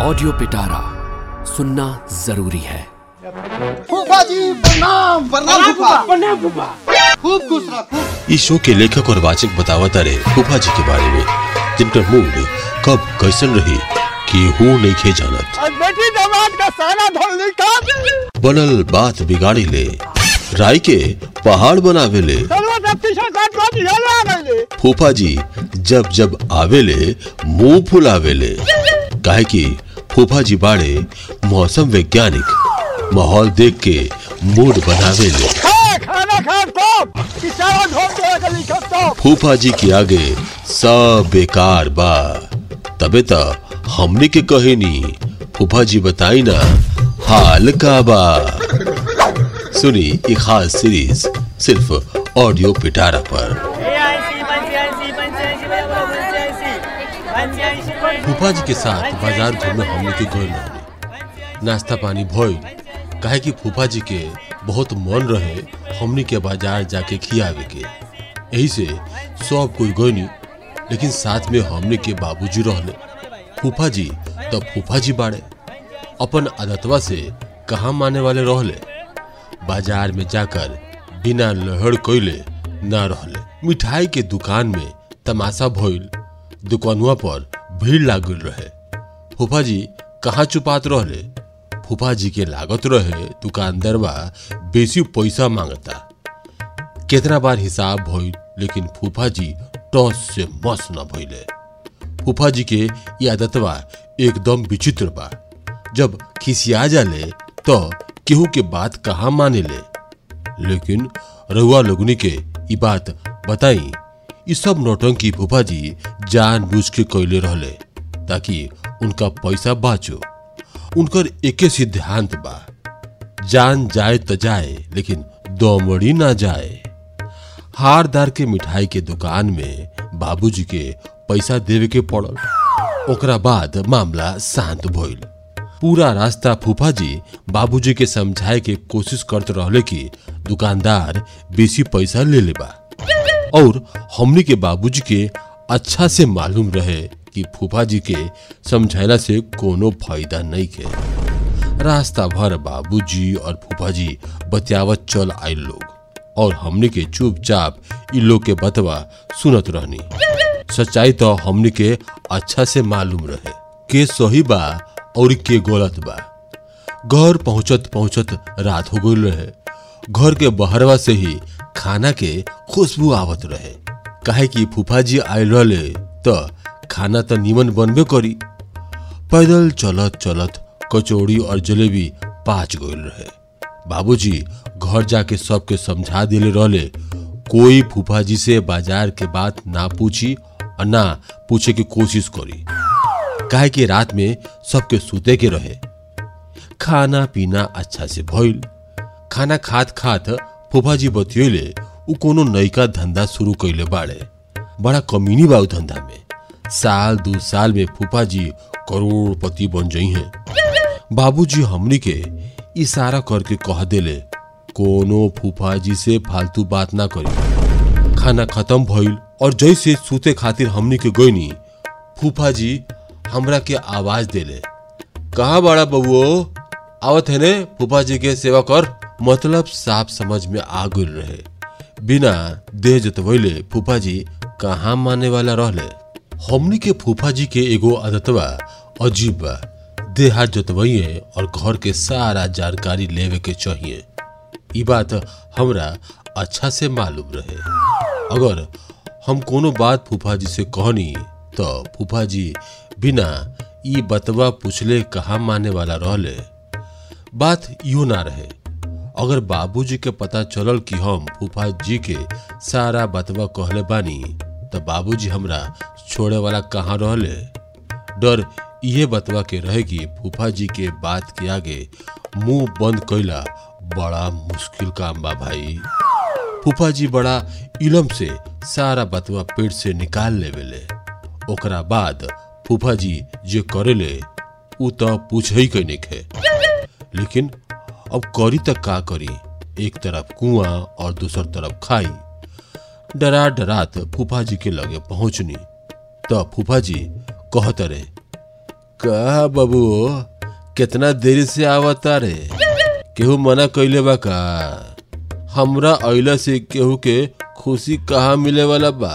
Audio पिटारा सुनना ज़रूरी है। फूफा जी प्रणाम प्रणाम फूफा। खूब खुश रहा इस शो के लेखक और वाचक बतावत रहे फूफा जी के बारे में। जिनका मूड कब कैसन रही कि हूँ नहीं खे जानत। बेटी दामाद का सारा धोली का बनल बात बिगाड़ी ले राय के पहाड़ बनावे ले। आ गए फूफा जी जब जब आवेले मुँह फुलावेले काहे कि फूफा जी बाड़े मौसम वैज्ञानिक माहौल देख के मूड का! तो फूफा जी के आगे सब बेकार बा। तबे तो हमने के कहेनी फूफा जी बताई ना हाल का बा। सुनी ये खास सीरीज़ सिर्फ़ ऑडियो पिटारा पर। फूफा जी के साथ बाज़ार घूमे हमने के गए रहनी नाश्ता पानी भइल काहे कि फूफा जी के बहुत मन रहे, हमनी के बाज़ार जाके खियावे के। यही से सब कोई गईनी लेकिन साथ में हमने के बाबूजी रहले। फूफा जी तब फूफा जी बाड़े। अपन आदतवा से कहाँ माने वाले रहले? बाज़ार में जाकर बिना लहड़ कोइले ना रहले। मिठाई के दुकान में तमाशा भइल। दुकानुआ पर भीड़ लागल रहे। फूफा जी कहाँ चुपात रहले? फूफा जी के लागत रहे दुकानदारवा बेसी पैसा माँगता। कितना बार हिसाब भइल, लेकिन फूफा जी टॉस से मस न भइले। फूफा जी के ये आदतवा एकदम विचित्र बा। जब खिसिया जाले तो केहू के बात कहाँ माने ले लेकिन रहुआ लोगनी के ई बात बताई सब नौटंकी फूफा जी जान बूझ के कैले रहले, ताकि उनका पैसा बाचो। उनकर एके सिद्धांत बा, जान जाए तो जाए, लेकिन दौमड़ी ना जाए। हारदार के मिठाई के दुकान में बाबूजी के पैसा देवे के पड़ल। ओकरा बाद मामला शांत भइल। पूरा रास्ता फूफा जी बाबूजी के समझाए के कोशिश करते रहले कि दुकानदार बेसी पैसा ले ले बा। और हमनी के बाबूजी के अच्छा से मालूम रहे कि फूफा जी के समझाइला से कोनो फ़ायदा नहीं के। रास्ता भर बाबूजी और फूफा जी बतियावत चल आइल लोग और हमनी के चुपचाप इ लोग के बतवा सुनत रहनी। सच्चाई तो हमने के अच्छा से मालूम रहे के सही बा और के गलत बा। घर पहुंचत पहुंचत रात हो गई रहे। घर के बहरवा से ही खाना के खुशबू आवत रहे। काहे कि फूफा जी आयल रहले तो खाना तो नीमन बनबे करी। पैदल चलत चलत कचौड़ी और जलेबी पाच गईल रहे। बाबूजी घर जाके सबके समझा दिले रहले, कोई फूफा जी से बाज़ार के बात ना पूछी और ना पूछे की कोशिश करी। काहे कि रात में सबके सूते के रहे। खाना पीना अच्छा से भइल। खाना खात खात फूफा जी बतियोले उ कोनो नयका धंधा शुरू कैले बाड़े। बड़ा कमीनी बा धंधा में। साल दू साल में फूफा जी करोड़पति बन जई हैं बाबूजी हमनी के इशारा करके कह देले, कोनो फूफा जी से फालतू बात ना करी खाना खत्म भइल और जैसे सूते खातिर हमनी के गईनी फूफा जी हमरा के आवाज़ देले। कहाँ बड़ा बबुओ? आवत है ने फूफा जी के सेवा कर। मतलब साफ़ समझ में आ गई रहे। बिना देह जतवैले फूफा जी कहाँ माने वाला रहले? हमनी के फूफा जी के एगो आदतवा अजीब बा देह हाथ जतवइए और घर के सारा जानकारी लेवे के चाहिए। ई बात हमरा अच्छा से मालूम रहे। अगर हम कोनो बात फूफा जी से कहनी तो फूफा जी बिना ई बतवा पूछले कहाँ माने वाला रहले। बात यूँ ना रहे। अगर बाबूजी के पता चलल कि हम फूफा जी के सारा बतवा कहले बानी तो बाबूजी हमरा छोड़े वाला कहाँ रहले? डर इहे बतवा के रहे कि फूफा जी के बात के आगे मुँह बंद कैला बड़ा मुश्किल काम बा भाई। फूफा जी बड़ा इलम से सारा बतवा पेट से निकाल लेवेले। ओकरा बाद फूफा जी जे करेले, उ तो पूछ ही। के निखे लेकिन अब करी तक का करी। एक तरफ़ कुआँ और दूसर तरफ़ खाई। डरा डरात फूफा जी के लगे पहुंचनी। तो फूफा जी कहत रहे, का बाबू, कितना देरी से आवता रे? केहू मना कैले बा का? हमरा अइला से केहू के खुशी कहाँ मिले वाला बा?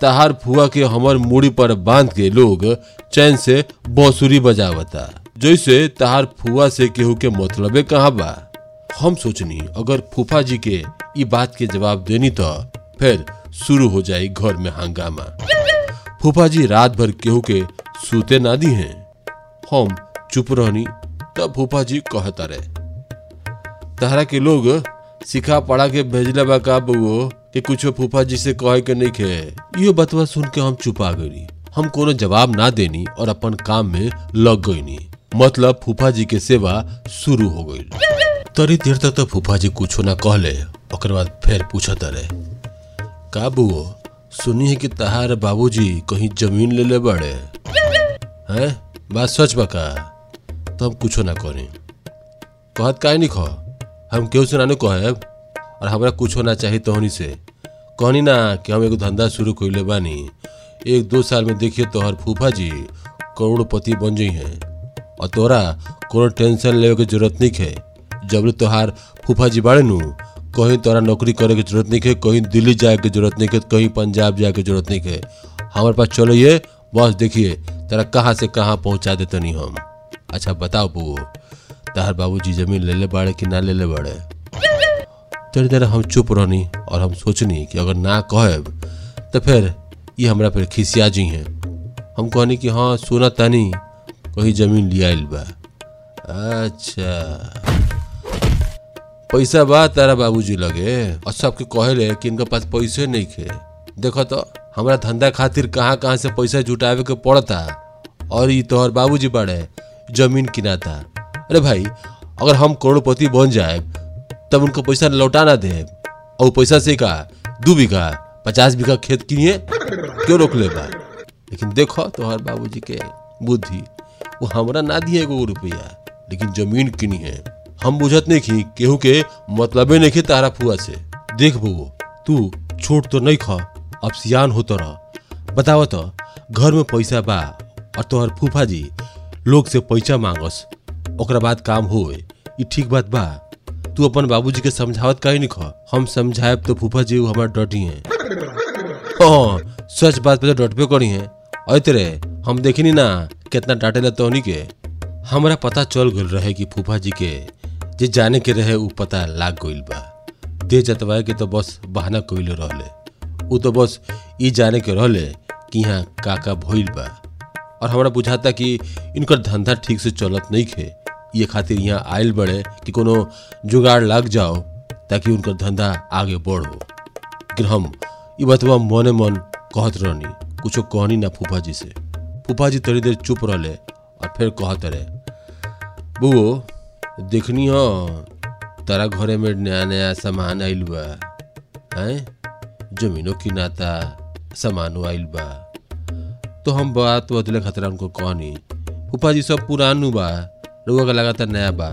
तहार फुआ के हमर मूड़ी पर बाँध के लोग चैन से बांसुरी बजावता। जैसे तहार फुआ से केहू के मतलबे कहाँ बा? हम सोचनी, अगर फूफा जी के ई बात के जवाब देनी तो फिर शुरू हो जाई घर में हंगामा। फूफा जी रात भर केहू के सूते ना दी हैं। हम चुप रहनी, तब फूफा जी कहता रहे। तहरा के लोग सिखा पढ़ा के भेजला बा का बउओ, कि कुछ फूफा जी से कहे के नहीं खे। यो बतवा सुन के हम चुपा गई हम कोनो जवाब ना देनी और अपन काम में लग गईनी। मतलब फूफा जी के सेवा शुरू हो गई। तरी देर तक तो फूफा जी कुछ ना कहले बाद फिर पूछत रहे। का बुओ सुनी है कि तहार बाबूजी कहीं ज़मीन ले ले बड़े? हैं? बात सच बा का तो हम कुछो ना करें। कहत का नहीं खो हम केहू से नानू कहे और हमरा कुछो ना चाहिए तोहनी से। कहनी ना कि हम एगो धंधा शुरू कइले बानी। एक दो साल में देखिए तोहर फूफा जी करोड़पति बन जाइ हैं। और तोरा कोनो टेंशन लेवे के ज़रूरत नहीं है। जब ले तोहार फूफा जी बाड़े नु कहीं तोरा नौकरी करे के ज़रूरत नहीं है, कहीं दिल्ली जाए के ज़रूरत नहीं है, कहीं पंजाब जाए के ज़रूरत नहीं है। हमारे पास चलो ये, बस देखिए, तेरा कहाँ से कहाँ पहुँचा देते नहीं हम। अच्छा बताओ बू तहार बाबूजी ज़मीन ले ले बाड़े कि ना ले ले बाड़े? तनी देर हम चुप रहनी और हम सोचनी कि अगर ना कहब तो फिर ये हमरा फिर खिसिया जी हैं। हम कहनी कि हाँ सुना तानी कहीं ज़मीन लिया बा। अच्छा। पैसा बा तारा बाबूजी लगे। और सबके कहेले कि इनका पास पैसे नहीं खे। देखो तो हमरा धंधा खातिर कहाँ कहाँ से पैसा जुटावे के पड़ता। और ये तोहर बाबूजी बाड़े, ज़मीन किनाता। अरे भाई, अगर हम करोड़पति बन जाए तब उनको पैसा लौटा ना दे और पैसा से का दू बीघा, पचास बीघा खेत किनिए, क्यों रोक ले लेकिन देखो तोहर बाबूजी के बुद्धि। वो हमरा ना दिए एगो रुपया, लेकिन ज़मीन किनी है। हम बुझत नहीं की केहू के मतलबे नहीं के तारा फुआ से। देख बउओ तू छोट तो नहीं खा, अब सियान होता रह बताओ तो घर में पैसा बा, और तोहर फूफा जी लोग से पैसा मांगस, ओकरा बाद काम ई ठीक बात बा। तू अपन बाबूजी के समझावत काहे नहीं खा? हम समझाएब तो फूफा जी हमार डटी हैं। हाँ सच बात पे तो डटबे करी हैं। और तेरे हम देखनी ना कितना डांटे ला तोहनी के। हमरा पता चल गल रहे कि फूफा जी के जे जाने के रहे उ पता लाग गइल बा। दे जतवाए के तो बस बहाना कइले रहले। उ तो बस ई जाने के रहले कि यहाँ का का भइल बा। और हमरा बुझाता कि इनकर धंधा ठीक से चलत नहीं खे ये खातिर यहाँ आयल बड़े कि कोनो जुगाड़ लग जाओ ताकि उनकर धंधा आगे बढ़ो। लेकिन हम ई बतवा मने मन कहत रहनी, कुछो कहनी ना फूफा जी से। फूफा जी थोड़ी देर चुप रहले और फिर कहत रहे, बुओ देखनी हो तारा घरे में नया नया सामान आइल बा, हैं? जमीनों की नाता सामानो आइल बा। तो हम बात बदले खतरा उनको कहनी। फूफा जी सब पुरानू बा रुआ का लगातार नया बा।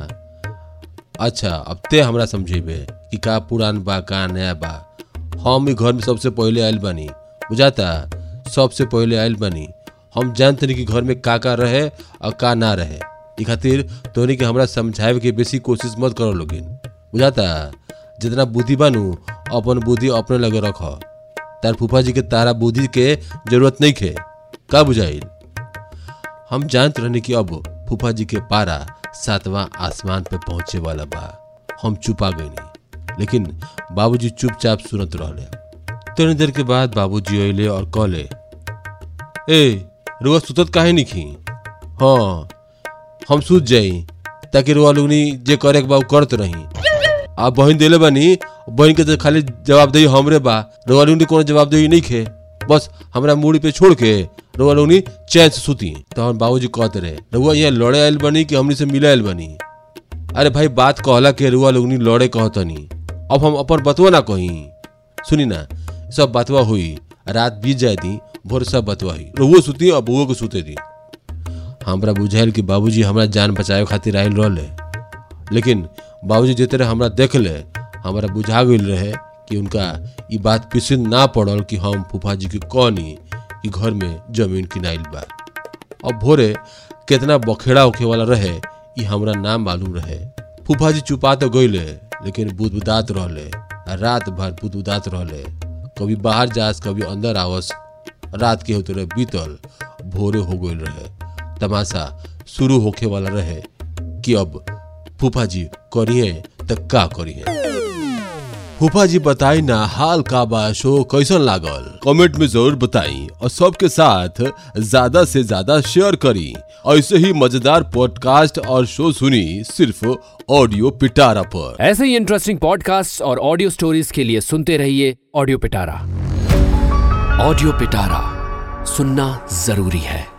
अच्छा अब ते हमरा समझेबे कि का पुरान बा, का नया बा। हम ही घर में सबसे पहले आयल बानी, बुझाता? सबसे पहले आयल बानी। हम जानते नहीं कि घर में का का रहे और का ना रहे। ई खातिर तोहनी के हमरा समझावे के बेसी कोशिश मत करो लोगिन। बुझाता? जितना बुद्धि बानू, अपन बुद्धि अपने लगे रख। तार फूफा जी के तारा बुद्धि के ज़रूरत नहीं खे। का बुझाइल? हम जानते रहने कि अब फूफा जी के पारा सातवां आसमान पे पहुँचे वाला बा। हम चुपा गए नहीं। लेकिन बाबूजी चुपचाप सुनत रहले। थोड़ी देर के बाद बाबूजी अइले और कहले, ए रुआ सुतत काहे नहीं खी? हाँ हम सूत जाई, ताकि रुआ लोगनी जे करे बा करत रही। आप बहन देले बानी, बहन के तो खाली जवाब दही हमरे बा, रुआ लोगनी कोनो जवाब दही नहीं खे। बस, हमरा मूड़ी पे छोड़ के रुआ लोगनी चैन से सुती। तो हम बाबूजी कहते रहे, रुआ यहाँ लड़े आयल बनी कि हमनी से मिले आयल बनी? अरे भाई, बात कहला के रुआ लोगनी लड़े कहतनी। अब हम अपन बतवा ना कही। सुनी ना, सब बतवा हुई। रात बीत जाए दी भोर सब बतवा हुई रुआ सुती और को सुते दी। हमरा बुझाइल कि बाबूजी हमरा जान बचावे खातिर आयल रहले। लेकिन बाबूजी जे तरह हमरा देख ले, हमरा बुझा गई रहे कि उनका ई बात पसंद ना पड़ल कि हम फूफा जी के कहनी कि घर में ज़मीन किनाइल बा। अब भोरे कितना बखेड़ा होखे वाला रहे ये हमरा नाम मालूम रहे। फूफा जी चुपा तो गईले लेकिन बुदबुदात रहले। रात भर बुदबुदात रहले। कभी बाहर जास, कभी अंदर आवस। रात के होते रहे, बीतल, भोरे हो गए रहे। तमाशा शुरू होखे वाला रहे कि अब फूफा जी करिए तो का करिए। फूफा जी बताई ना हाल का बा, शो कैसन लागल। कमेंट में ज़रूर बताई और सबके साथ ज़्यादा से ज़्यादा शेयर करी। ऐसे ही मज़ेदार पॉडकास्ट और शो सुनी सिर्फ़ ऑडियो पिटारा पर। ऐसे ही इंटरेस्टिंग पॉडकास्ट और ऑडियो स्टोरीज के लिए सुनते रहिए ऑडियो पिटारा ऑडियो पिटारा सुनना ज़रूरी है।